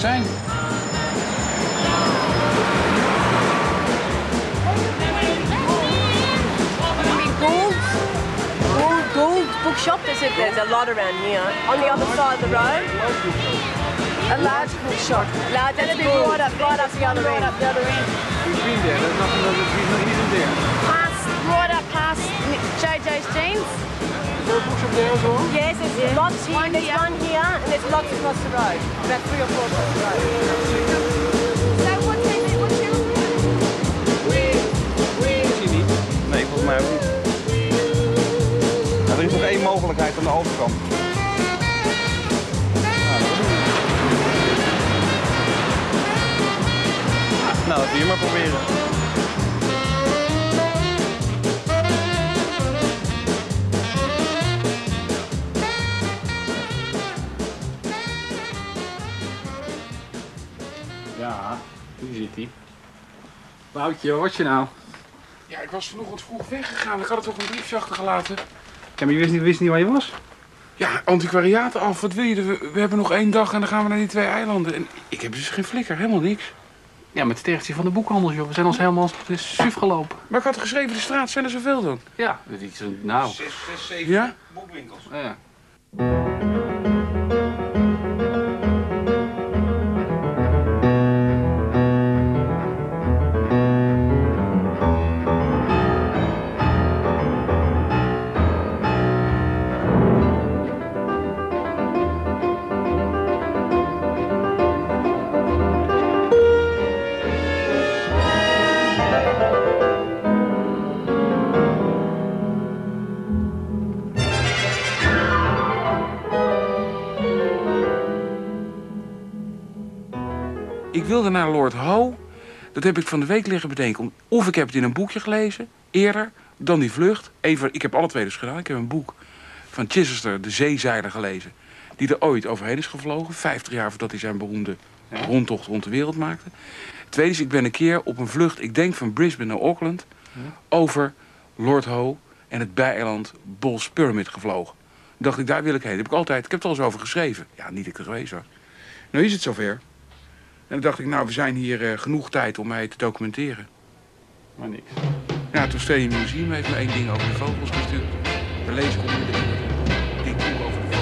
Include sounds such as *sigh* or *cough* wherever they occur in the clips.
kijken. Hij moet hier ergens zijn. Gould, Gould, Gould bookshop. There's a, there's a lot around here. On the other side of the road. A large bookshop. Large, that's been right up, right up the other end. Right up the other end. He's been there. There's nothing he's not even there. Past, right up past JJ's jeans. A bookshop there as well? Yes, there's lots here. There's one here, and there's lots across the road. About three or four across the road. So Is niet? Nee, volgens mij ook niet. Nou, er is nog één mogelijkheid aan de overkant. Nou, dat hier maar proberen. Hier zit hij. Woutje, wat je nou? Ja, ik was vanochtend vroeg weggegaan. Ik had het toch een briefje achtergelaten. Ja, maar je wist niet, wist niet waar je was? Ja, antiquariaten af. Wat wil je? We, we hebben nog één dag en dan gaan we naar die twee eilanden. En ik heb dus geen flikker, helemaal niks. Ja, met het tegeltje van de boekhandel, joh. We zijn ons helemaal suf gelopen. Maar ik had geschreven, de straat zijn er zoveel dan. Ja, dat is nou. Zes, zes, zeven Ja? boekwinkels. Ja. Wilde naar Lord Howe. Dat heb ik van de week liggen bedenken. Of ik heb het in een boekje gelezen, eerder, dan die vlucht. Even, ik heb alle twee dus gedaan. Ik heb een boek van Chichester, de zeezeiler, gelezen. Die er ooit overheen is gevlogen. 50 jaar voordat hij zijn beroemde rondtocht rond de wereld maakte. Tweede is, ik ben een keer op een vlucht, ik denk van Brisbane naar Auckland... over Lord Howe en het bijeiland Bulls Pyramid gevlogen. dacht ik, daar wil ik heen. Dat heb ik altijd, ik heb het al eens over geschreven. Ja, niet dat ik er geweest was. Nou is het zover. En dan dacht ik, nou, we zijn hier eh, genoeg tijd om mij te documenteren. Maar niks. Ja, toen Stedelijk Museum heeft me één ding over de vogels gestuurd. Het ding toe over de.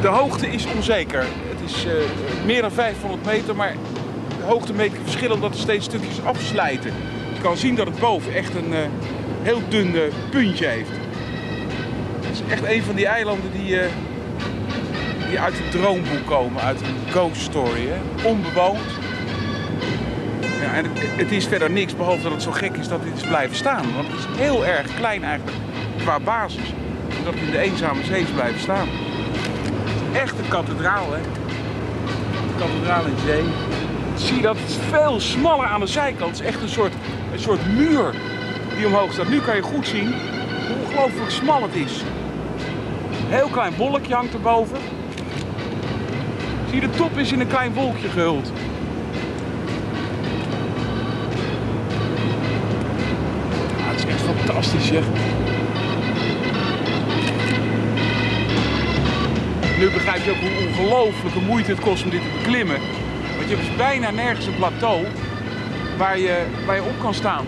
De hoogte is onzeker. Het is eh, meer dan 500 meter, maar de hoogtemeter verschillen omdat er steeds stukjes afslijten. Je kan zien dat het boven echt een eh, heel dun puntje heeft. Het is echt een van die eilanden die, die uit een droomboek komen, uit een ghost story. Hè? Onbewoond. Ja, en het, is verder niks behalve dat het zo gek is dat dit is blijven staan. Want het is heel erg klein eigenlijk qua basis. Dat het in de eenzame zee is blijven staan. Echt een kathedraal, hè. De kathedraal in zee. Zie dat? Het veel smaller aan de zijkant. Het is echt een soort, een soort muur die omhoog staat. Nu kan je goed zien hoe ongelooflijk smal het is. Een heel klein wolkje hangt erboven. Zie je, de top is in een klein wolkje gehuld. Het is echt fantastisch. Nu begrijp je ook hoe ongelooflijke moeite het kost om dit te beklimmen. Want je hebt dus bijna nergens een plateau waar je, waar je op kan staan.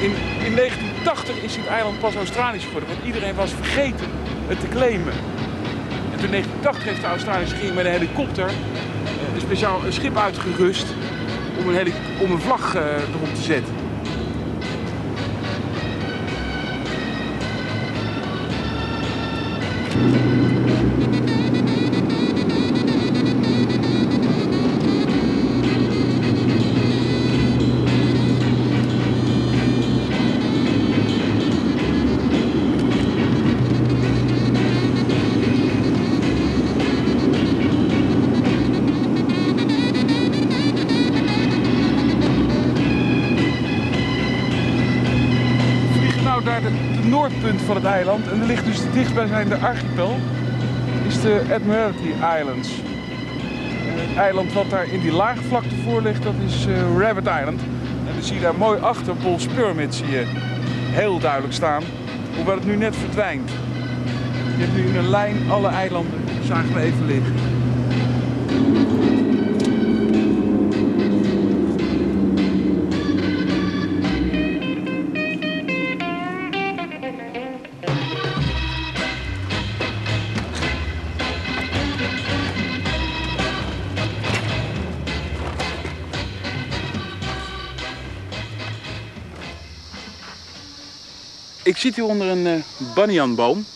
In, in 1980 is dit eiland pas Australisch geworden, want iedereen was vergeten het te claimen. In 1980 heeft de Australische regering met een helikopter eh, een speciaal schip uitgerust om een, om een vlag eh, erop te zetten. Noordpunt van het eiland en er ligt dus dichtstbijzijnde archipel is de Admiralty Islands. Het eiland wat daar in die laagvlakte voor ligt, dat is eh, Rabbit Island. En dan zie je daar mooi achter Ball's Pyramid zie je heel duidelijk staan. Hoewel het nu net verdwijnt. Je hebt nu in een lijn alle eilanden, zagen we even liggen. Ik zit hier onder een eh banyanboom.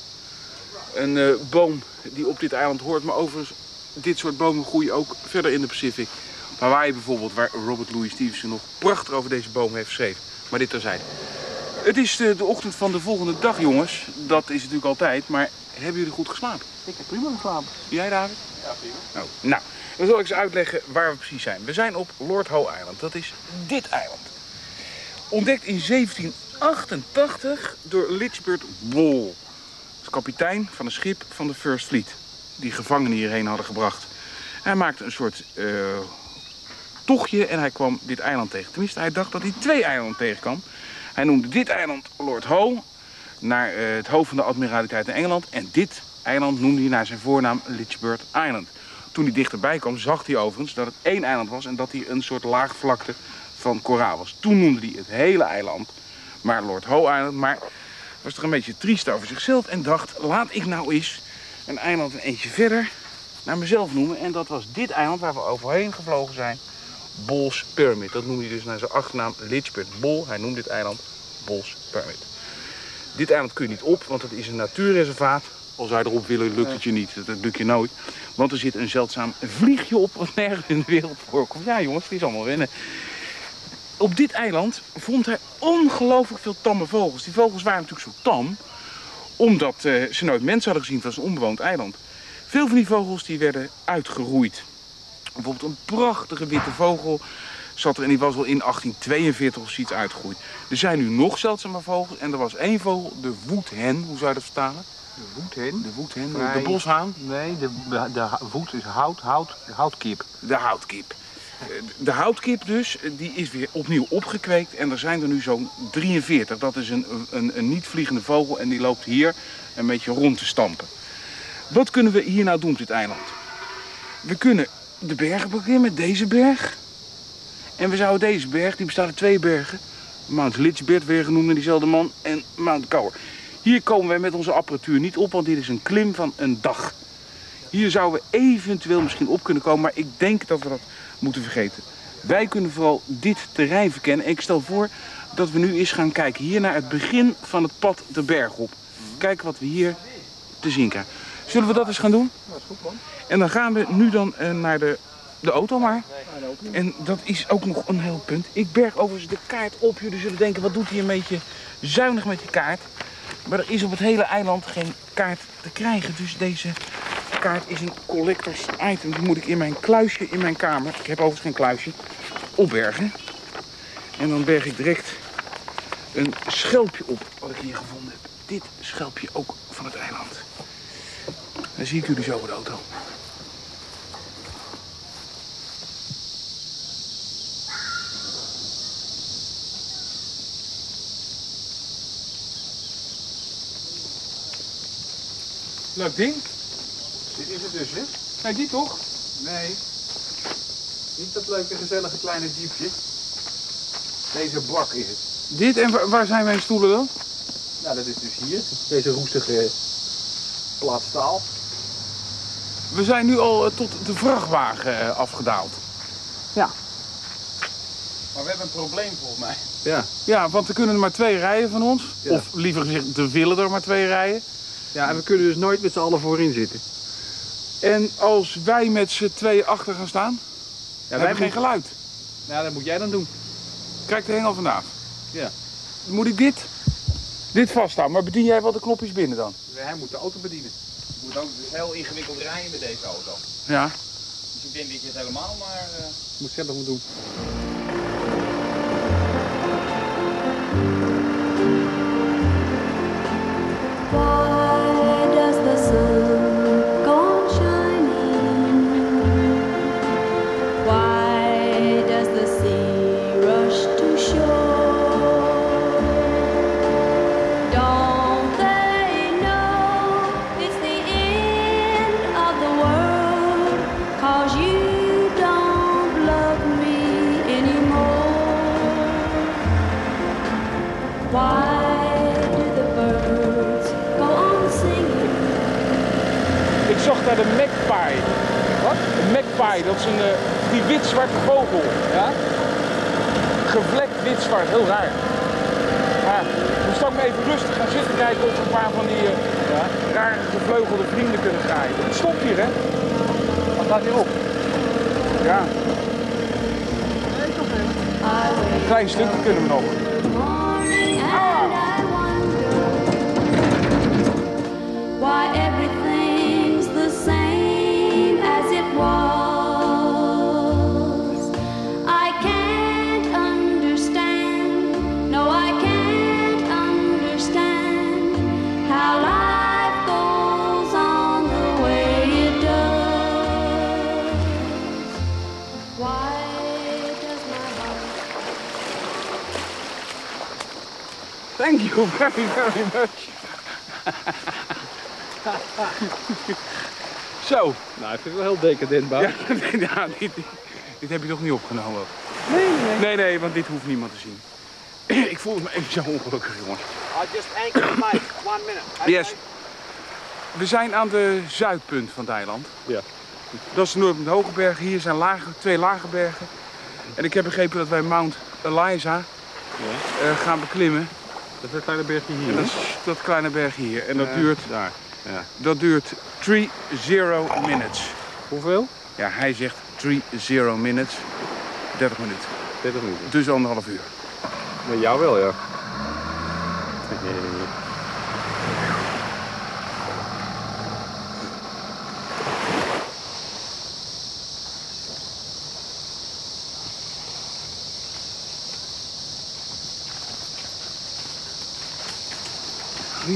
Een eh, boom die op dit eiland hoort, maar overigens, dit soort bomen groeien ook verder in de Pacific. Hawaii bijvoorbeeld, waar Robert Louis Stevenson nog prachtig over deze boom heeft geschreven. Maar dit terzijde. Het is de, de ochtend van de volgende dag, jongens. Dat is natuurlijk altijd, maar hebben jullie goed geslapen? Ik heb prima geslapen. Jij, David? Ja, prima. Nou, nou, dan zal ik eens uitleggen waar we precies zijn. We zijn op Lord Howe Island. Dat is dit eiland. Ontdekt in 1788 door Litchbert Wall. Is kapitein van een schip van de First Fleet. Die gevangenen hierheen hadden gebracht. Hij maakte een soort eh, tochtje en hij kwam dit eiland tegen. Tenminste, hij dacht dat hij twee eilanden tegenkwam. Hij noemde dit eiland Lord Howe, naar eh, het hoofd van de admiraliteit in Engeland. En dit eiland noemde hij naar zijn voornaam Litchbert Island. Toen hij dichterbij kwam, zag hij overigens dat het één eiland was en dat hij een soort laagvlakte van koraal was. Toen noemde hij het hele eiland maar Lord Howe Island, maar was toch een beetje triest over zichzelf en dacht, laat ik nou eens een eiland een eentje verder naar mezelf noemen. En dat was dit eiland waar we overheen gevlogen zijn, Ball's Pyramid. Dat noemde hij dus naar zijn achternaam Litchbert Ball. Hij noemt dit eiland Ball's Pyramid. Dit eiland kun je niet op, want het is een natuurreservaat. Als wij erop willen, lukt het je niet. Dat lukt je nooit. Want er zit een zeldzaam vliegje op wat nergens in de wereld voorkomt. Ja jongens, het is allemaal wennen. Op dit eiland vond hij ongelooflijk veel tamme vogels. Die vogels waren natuurlijk zo tam, omdat eh, ze nooit mensen hadden gezien. Het was een onbewoond eiland. Veel van die vogels die werden uitgeroeid. Bijvoorbeeld een prachtige witte vogel zat er en die was al in 1842 of zoiets uitgegroeid. Er zijn nu nog zeldzame vogels en er was één vogel, de woedhen. Hoe zou je dat vertalen? De voethen? De woedhen, de, de boshaan. Nee, de, de voet is hout, hout, houtkip. De houtkip. De houtkip dus, die is weer opnieuw opgekweekt en er zijn er nu zo'n 43. Dat is een, een, een niet vliegende vogel en die loopt hier een beetje rond te stampen. Wat kunnen we hier nou doen op dit eiland? We kunnen de bergen beklimmen deze berg. En we zouden deze berg, die bestaat uit twee bergen. Mount Litchbert, weer genoemd naar diezelfde man, en Mount Cower. Hier komen wij met onze apparatuur niet op, want dit is een klim van een dag. Hier zouden we eventueel misschien op kunnen komen, maar ik denk dat we dat moeten vergeten. Wij kunnen vooral dit terrein verkennen. En ik stel voor dat we nu eens gaan kijken hier naar het begin van het pad de berg op. Kijken wat we hier te zien krijgen. Zullen we dat eens gaan doen? Dat is goed man. En dan gaan we nu dan eh, naar de, de auto maar. En dat is ook nog een heel punt. Ik berg overigens de kaart op. Jullie zullen denken, wat doet hij een beetje zuinig met die kaart? Maar er is op het hele eiland geen kaart te krijgen. Dus deze kaart is een collectors item. Die moet ik in mijn kluisje in mijn kamer, ik heb overigens geen kluisje, opbergen. En dan berg ik direct een schelpje op wat ik hier gevonden heb. Dit schelpje ook van het eiland. Dan zie ik jullie zo bij de auto. Leuk ding. Dit is het dus, hè? Nee, die toch? Nee. Niet dat leuke, gezellige kleine jeepje. Deze bak is het. Dit en wa- waar zijn mijn stoelen dan? Nou, dat is dus hier. Deze roestige plaat staal. We zijn nu al eh, tot de vrachtwagen eh, afgedaald. Ja. Maar we hebben een probleem volgens mij. Ja. Ja, want er kunnen er maar twee rijden van ons. Ja. Of liever gezegd, er willen er maar twee rijden. Ja, en we kunnen dus nooit met z'n allen voorin zitten. En als wij met z'n tweeën achter gaan staan, Ja, hebben we geen geluid. Nou, dat moet jij dan doen. Kijk de hengel vandaag. Ja. Moet ik dit, dit vasthouden, maar bedien jij wel de knopjes binnen dan? Hij moet de auto bedienen. Je moet ook dus heel ingewikkeld rijden met deze auto. Ja. Dus ik denk dat je het helemaal maar... eh, Moet zelf moeten doen. Een klein stukje kunnen we nog. You very, very much. Zo. Nou, ik vind het wel heel decadent, Bouw. Ja, *laughs* ja, dit, dit heb je toch niet opgenomen? Nee, nee. Nee, nee, want dit hoeft niemand te zien. *clears throat* Ik voel me even zo ongelukkig, jongens. I just anchor the mic. One minute. Yes. We zijn aan de zuidpunt van het eiland. Ja. Dat is de Noord- en Hoge Bergen. Hier zijn lage, twee lage bergen. En ik heb begrepen dat wij Mount Eliza eh, gaan beklimmen. Dat is een kleine bergje hier. Dat is dat kleine bergje hier. En dat duurt, Daar. Ja. dat duurt 3-0 minutes. Hoeveel? Ja, hij zegt 3-0 minutes. 30 minuten. 30 minuten. Dus anderhalf uur. Met jou wel, ja.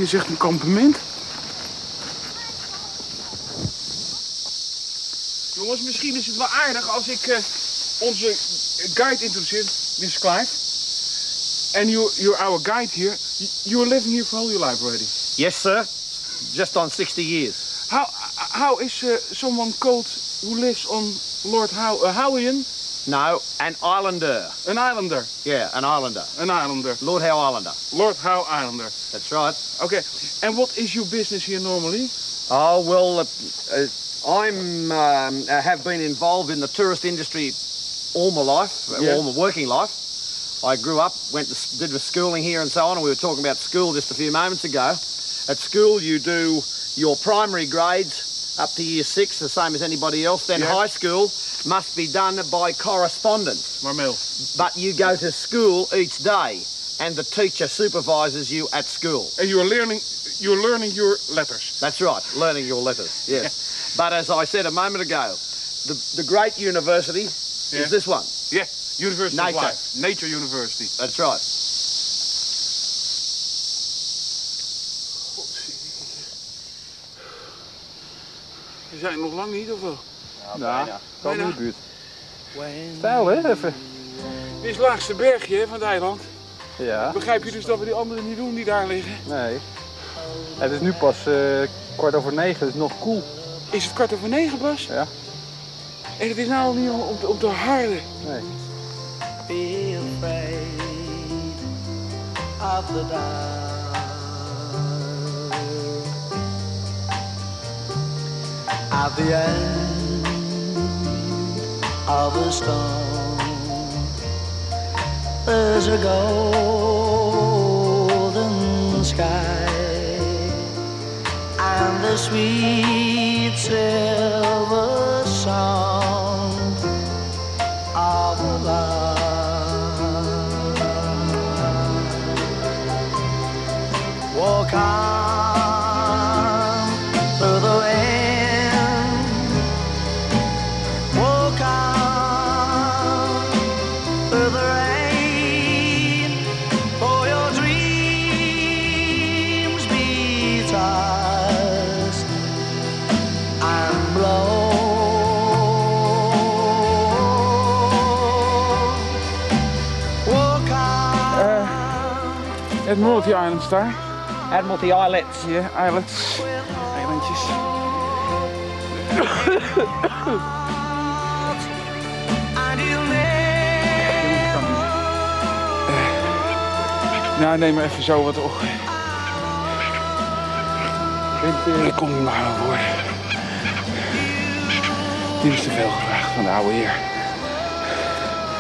Zegt een kampement. Jongens, misschien is het wel aardig als ik eh, onze guide introduceer, Mr. Clive. And you, you're our guide here. You- You're living here for all your life already. Yes, sir. Just on 60 years. How how is uh, someone called who lives on Lord How a Howian? No, an islander. An islander. Yeah, an islander. An islander. Lord Howe Islander. Lord Howe Islander. That's right. Okay. And what is your business here normally? Oh, well, uh, uh, I'm, um, uh, have been involved in the tourist industry all my life, uh, Yeah. all my working life. I grew up, went to, did the schooling here and so on, and we were talking about school just a few moments ago. At school, you do your primary grades up to year six, the same as anybody else. Then Yeah. high school must be done by correspondence. Marmel. But you go to school each day, and the teacher supervises you at school. And you're learning you're learning your letters. That's right, learning your letters, *laughs* yes. but as I said a moment ago, the, the great university Yeah. is this one. Yeah. University Nature. of Life. Nature University. That's right. We zijn nog lang niet of wel? Nou, kom in Bijna. de buurt. Stijl, hè? Even. Dit is het laagste bergje hè, van het eiland. Ja. Begrijp je dus dat we die anderen niet doen die daar liggen? Nee. Het is nu pas eh, kwart over negen, het is nog koel. Is het kwart over negen, Bas? Ja. En het is nou al niet om, om, te- om te harden. Nee. be afraid of the dark. At the end of a storm, there's a golden sky and the sweet silver song of love. Walk on Admiralty Islands daar. Admiralty Islets. Ja, islands. Eilandjes. And you'll never Nou, neem maar even zo wat op. Ik kom niet meer aan hoor. Dit is te veel gevraagd van de oude heer.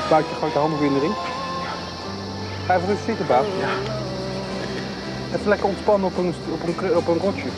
Buikje, gooi de handdoek in de ring. Ga even rustig zitten, Bout. Ja. Even lekker ontspannen op een, op een, op een rotje.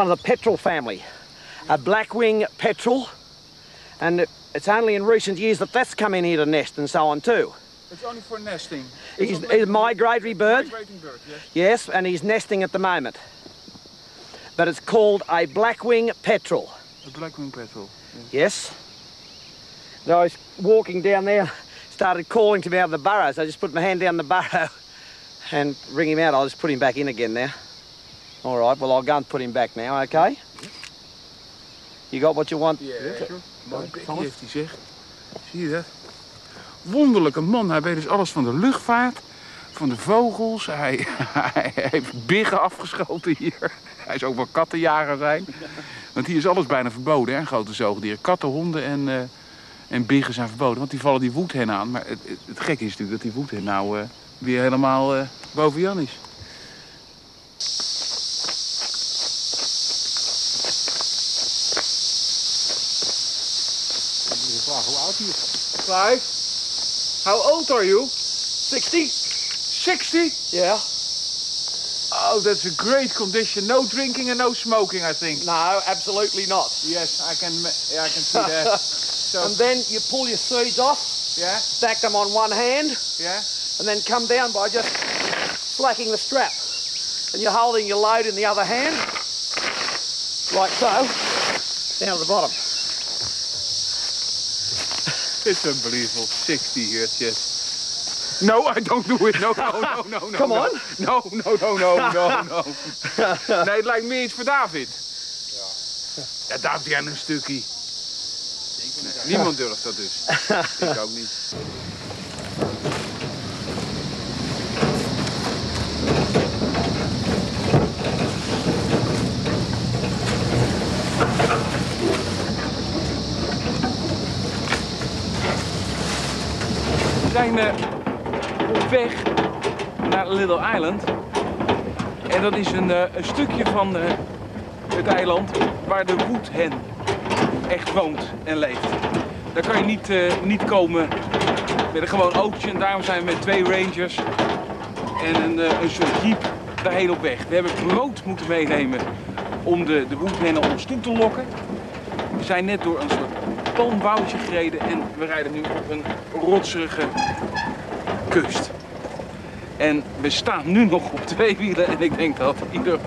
One of the petrel family, a blackwing petrel, and it- it's only in recent years that that's come in here to nest and so on too. It's only for nesting. He's, he's a migratory bird, Migrating bird, yes. yes, and he's nesting at the moment. But it's called a blackwing petrel, A blackwing petrel. yes. So I was walking down there, started calling to me out of the burrow, so I just put my hand down the burrow *laughs* and ring him out. I'll just put him back in again now. All right, well, I'll go and put him back now, okay? You got what you want? Ja, Mooi bekje heeft hij zeg. Zie je dat? Wonderlijke man. Hij weet dus alles van de luchtvaart, van de vogels. Hij, *laughs* hij heeft biggen afgeschoten hier. Hij is ook wel kattenjager zijn. Want hier is alles bijna verboden, hè, grote zoogdieren. Katten, honden en, eh, en biggen zijn verboden. Want die vallen die woedhen aan. Maar het, het, het gekke is natuurlijk dat die woedhen nou eh, weer helemaal eh, boven Jan is. Clive, how old are you? 60? 60? Yeah. Oh, that's a great condition. No drinking and no smoking, I think. No, absolutely not. Yes, I can. Yeah, I can see that. *laughs* so, And then you pull your seeds off, yeah, stack them on one hand, yeah. and then come down by just slacking the strap. And you're holding your load in the other hand, like so, down to the bottom. It's unbelievable. 60 years, yes. No, I don't do it. No, no, no, no, no. Come no. on. No, no, no, no, no, no. *laughs* Nee, het lijkt meer iets voor David. Ja. Ja, David, jij een stukje. Nee, niemand durft dat dus. Ik ook niet. Zijn eh, op weg naar Little Island. En dat is een, eh, een stukje van eh, het eiland waar de woedhen echt woont en leeft. Daar kan je niet, niet komen met een gewoon autootje. En daarom zijn we met twee rangers en een, een soort jeep daarheen op weg. We hebben brood moeten meenemen om de, de woedhennen ons toe te lokken. We zijn net door een soort palmwoudje gereden en we rijden nu op een rotserige kust. En we staan nu nog op twee wielen en ik denk dat ieder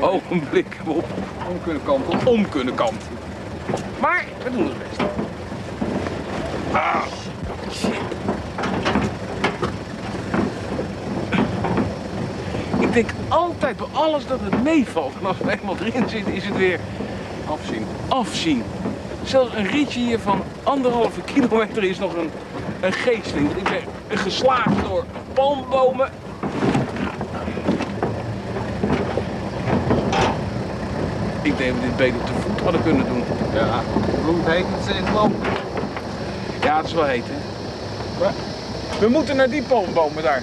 ogenblik op Om kunnen kantelen. om kunnen kanten. Maar we doen ons best. Ah. Ik denk altijd bij alles dat het meevalt. En als we eenmaal erin zitten, is het weer Afzien. afzien. Zelfs een ritje hier van anderhalve kilometer is nog een, een geesteling. Ik ben geslagen door palmbomen. Ik denk dat we dit beter te voet hadden kunnen doen. Ja. Bloed heet het in het land. Ja, het is wel heet, hè? Maar we moeten naar die palmbomen daar.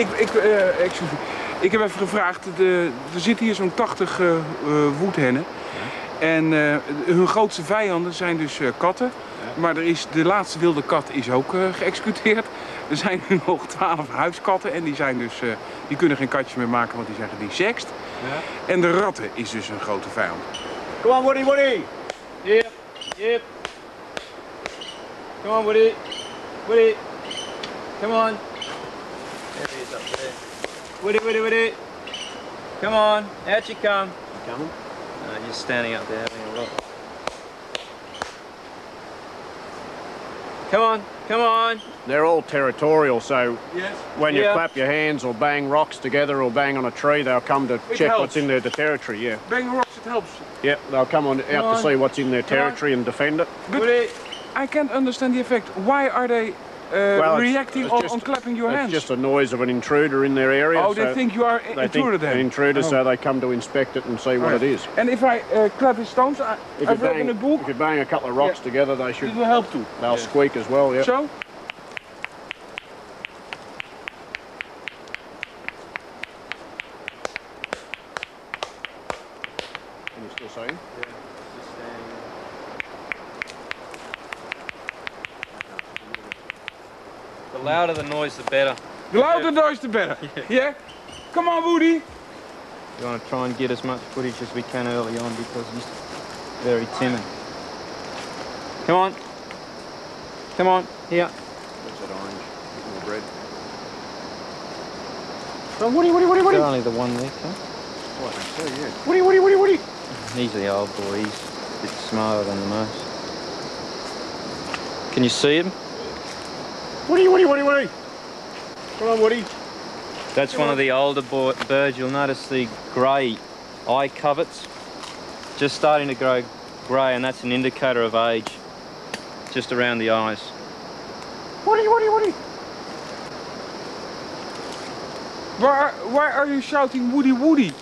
Ik, ik, eh, excuse me. ik heb even gevraagd, de, er zitten hier zo'n 80 eh, eh, woedhennen. En hun grootste vijanden zijn dus katten. Maar er is, de laatste wilde kat is ook geëxecuteerd. Er zijn nu nog twaalf huiskatten en die, zijn dus, die kunnen geen katjes meer maken, want die zijn gedesext. En de ratten is dus een grote vijand. Come on, Woody, Woody. Yep, yep. Come on, Woody. Woody. Come on. Woody, Woody, Woody. Come on, out you come. Coming. No, you're standing up there having a look. Come on, come on. They're all territorial, so Yes. when you clap your hands or bang rocks together or bang on a tree, they'll come to check helps. what's in their territory. Yeah, Bang rocks, it helps. yeah, they'll come on out on. to see what's in their territory and defend it. But Woody. I can't understand the effect. Why are they uh, Well, it's- reacting it's on, just- on clapping your it's hands? just a noise of an intruder in their area. oh, they think you are they intruder think then. an intruder, Oh. so they come to inspect it and see what it is. And if I uh, clap his stones, I, If you, I've read bang, in a book, if you bang a couple of rocks Yeah. together, they should it will help too. they'll squeak as well. Yeah. So? Can you still see? 'em? The louder the noise, the better. The louder the noise, the better. *laughs* Yeah. Come on, Woody. We want to try and get as much footage as we can early on because he's very timid. Come on. Come on. Here. What's that orange? More bread. Oh, Woody, Woody, Woody, Woody. Only the one there, Tom. Oh, I can see, yeah. Woody, Woody, Woody, Woody. He's the old boy. He's a bit smarter than the most. Can you see him? Woody, Woody, Woody, Woody. Come on, Woody. That's one of the older birds. You'll notice the grey eye coverts just starting to grow grey, and that's an indicator of age just around the eyes. Woody, Woody, Woody. Why, why are you shouting Woody Woody?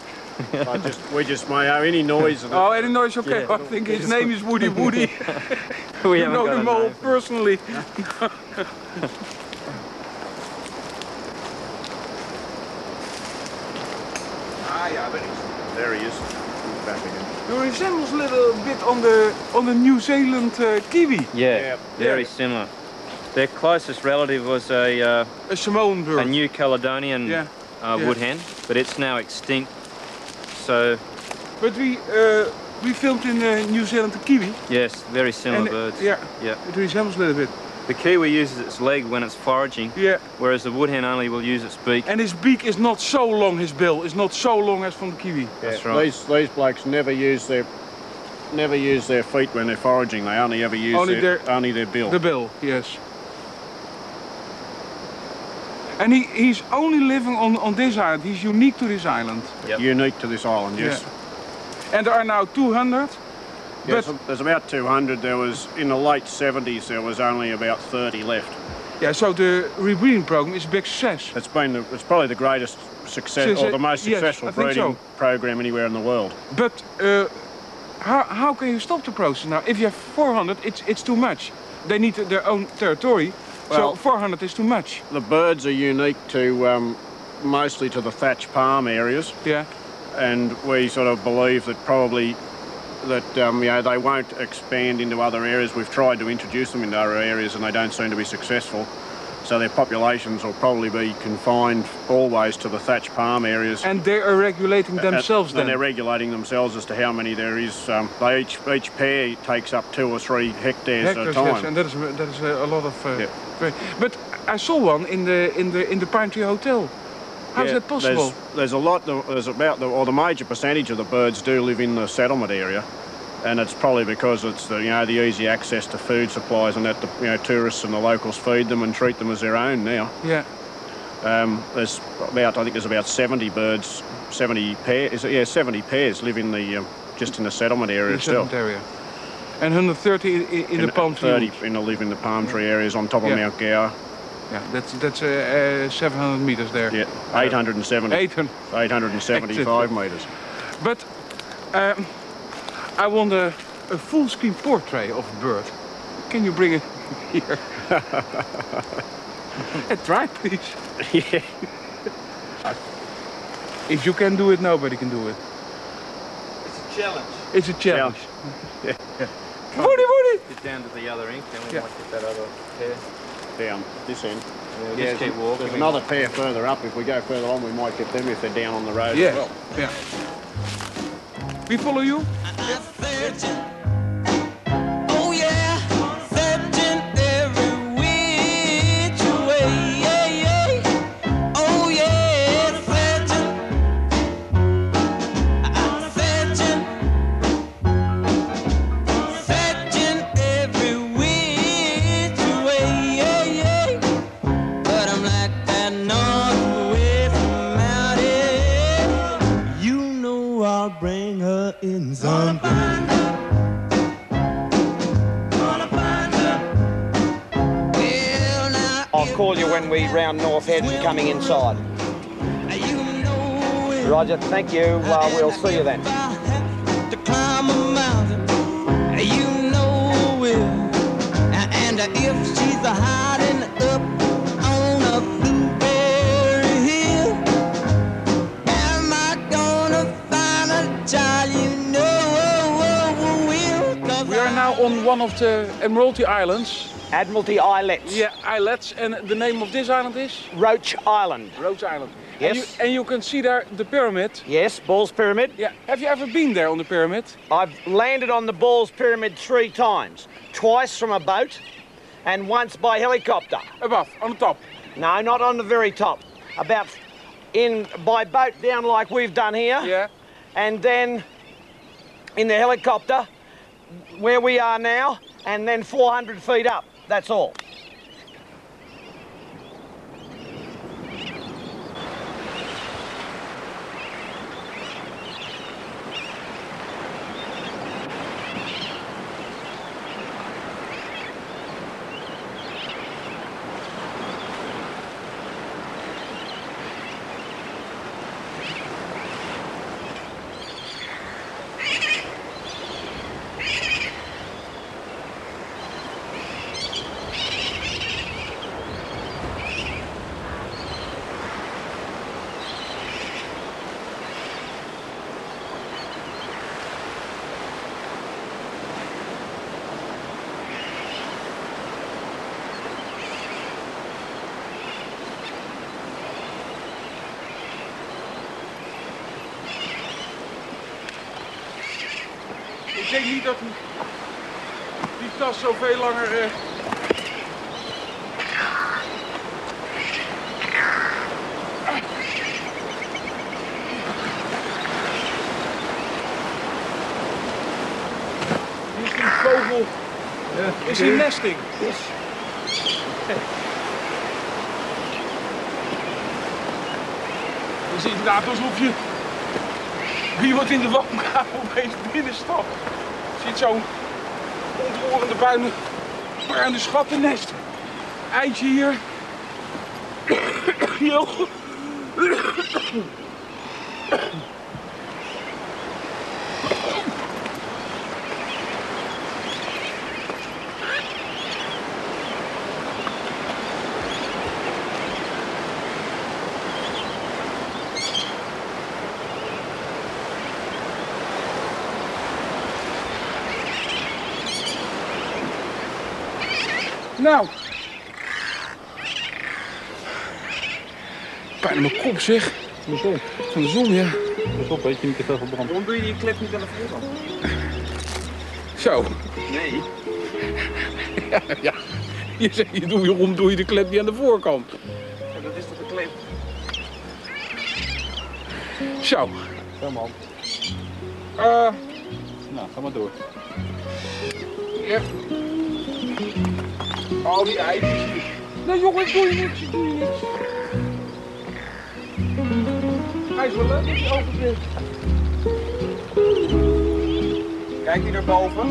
I just, we just may have uh, any noise. Of Oh, any noise? Okay. Yeah. I think his name is Woody Woody. *laughs* we you haven't know got a him all name. personally. *laughs* ah, yeah, there is. There he is. He's back again. You resembles a little bit on the on the New Zealand uh, kiwi, Yeah, Yeah. very Yeah. similar. Their closest relative was a, uh, a Samoan bird. a New Caledonian Yeah, uh, yeah. wood hen, but it's now extinct. So, But we uh, we filmed in uh, New Zealand the kiwi. yes, very similar and, birds. Yeah, Yeah. it resembles a little bit. The kiwi uses its leg when it's foraging, Yeah, whereas the wood hen only will use its beak. and his beak is not so long. His bill is not so long as from the kiwi. That's right. These these blokes never use their never use their feet when they're foraging. They only ever use Only their, their- only their bill. The bill, yes. And he, he's only living on, on this island. He's unique to this island. Yep. Unique to this island, yes. And there are now 200. But- there's about 200. There was in the late 70s. There was only about 30 left. Yeah, so the rebreeding program is a big success. It's been the, it's probably the greatest success or the most successful think breeding so. program anywhere in the world. But uh, how, how can you stop the process now? If you have 400, it's, it's too much. They need their own territory. Well- so 400 is too much. The birds are unique to um, mostly to the thatch palm areas. Yeah. and we sort of believe that probably that um, you know they won't expand into other areas. We've tried to introduce them into other areas, and they don't seem to be successful. So their populations will probably be confined always to the thatch palm areas. And they are regulating themselves and then. they're regulating themselves as to how many there is. Um, they each each pair takes up two or three hectares, Hectares, at a yes, time. and that is that is a lot of. Uh, Yeah. But I saw one in the in the in the Pine Tree Hotel. How is Yeah, that possible? There's, there's a lot. There's about the, or the major percentage of the birds do live in the settlement area, and it's probably because it's the you know the easy access to food supplies and that the you know tourists and the locals feed them and treat them as their own now. Yeah. Um, there's about I think there's about 70 birds, 70 pairs. Yeah, 70 pairs live in the um, just in the settlement area the itself. settlement area. And 130 in, in, in the palm tree. 30 woods. in the live in the palm tree areas on top of Yeah. Mount Gower. Yeah, that's that's uh, uh, 700 meters there. Yeah, 870, 800. 875 metres. But um, I want a, a full screen portrait of a bird. Can you bring it here? *laughs* Uh, try, please. yeah. *laughs* If you can do it, nobody can do it. It's a challenge. It's a challenge. *laughs* Yeah. Woody, Woody! Get down to the other ink, then we Yeah. might get that other pair. Down this end. Yeah, just keep walking. There's another pair further up. If we go further on, we might get them if they're down on the road Yeah. as well. Yeah. We follow you? when we round North Head and coming inside. Roger, thank you. Uh, we'll see you then. We are now on one of the Admiralty Islands Admiralty Islets. Yeah, islets. And the name of this island is? Roach Island. Roach Island. Yes. And you, and you can see there the pyramid. Yes, Ball's Pyramid. Yeah. Have you ever been there on the pyramid? I've landed on the Ball's Pyramid three times. Twice from a boat and once by helicopter. Above, on the top. No, not on the very top. About in by boat down like we've done here. Yeah. And then in the helicopter where we are now and then 400 feet up. That's all. Denk niet dat die, die tas zoveel langer... eh, Hier is die vogel. is hier nesting. Het is inderdaad alsof je wie wat in de woonkamer opeens binnenstapt. Zo'n ontroerende bruine, bruine schattennest. Eitje hier. *coughs* Heel. Nou. Pijn in mijn kop zeg. Van de zon. Van de zon, ja. Pas op, weet je niet te veel verbrand. Waarom doe je die klep niet aan de voorkant? Zo. Nee. *laughs* Ja, ja. Je zegt, je doe, waarom doe je de klep niet aan de voorkant? dat is toch een klep? Zo. Zo man. Eh, Nou, ga maar door. ja. Oh, die eitjes. Nee jongen, ik doe je niks, ik doe je niks. Hij is wel leuk, die open Kijk hier naar boven.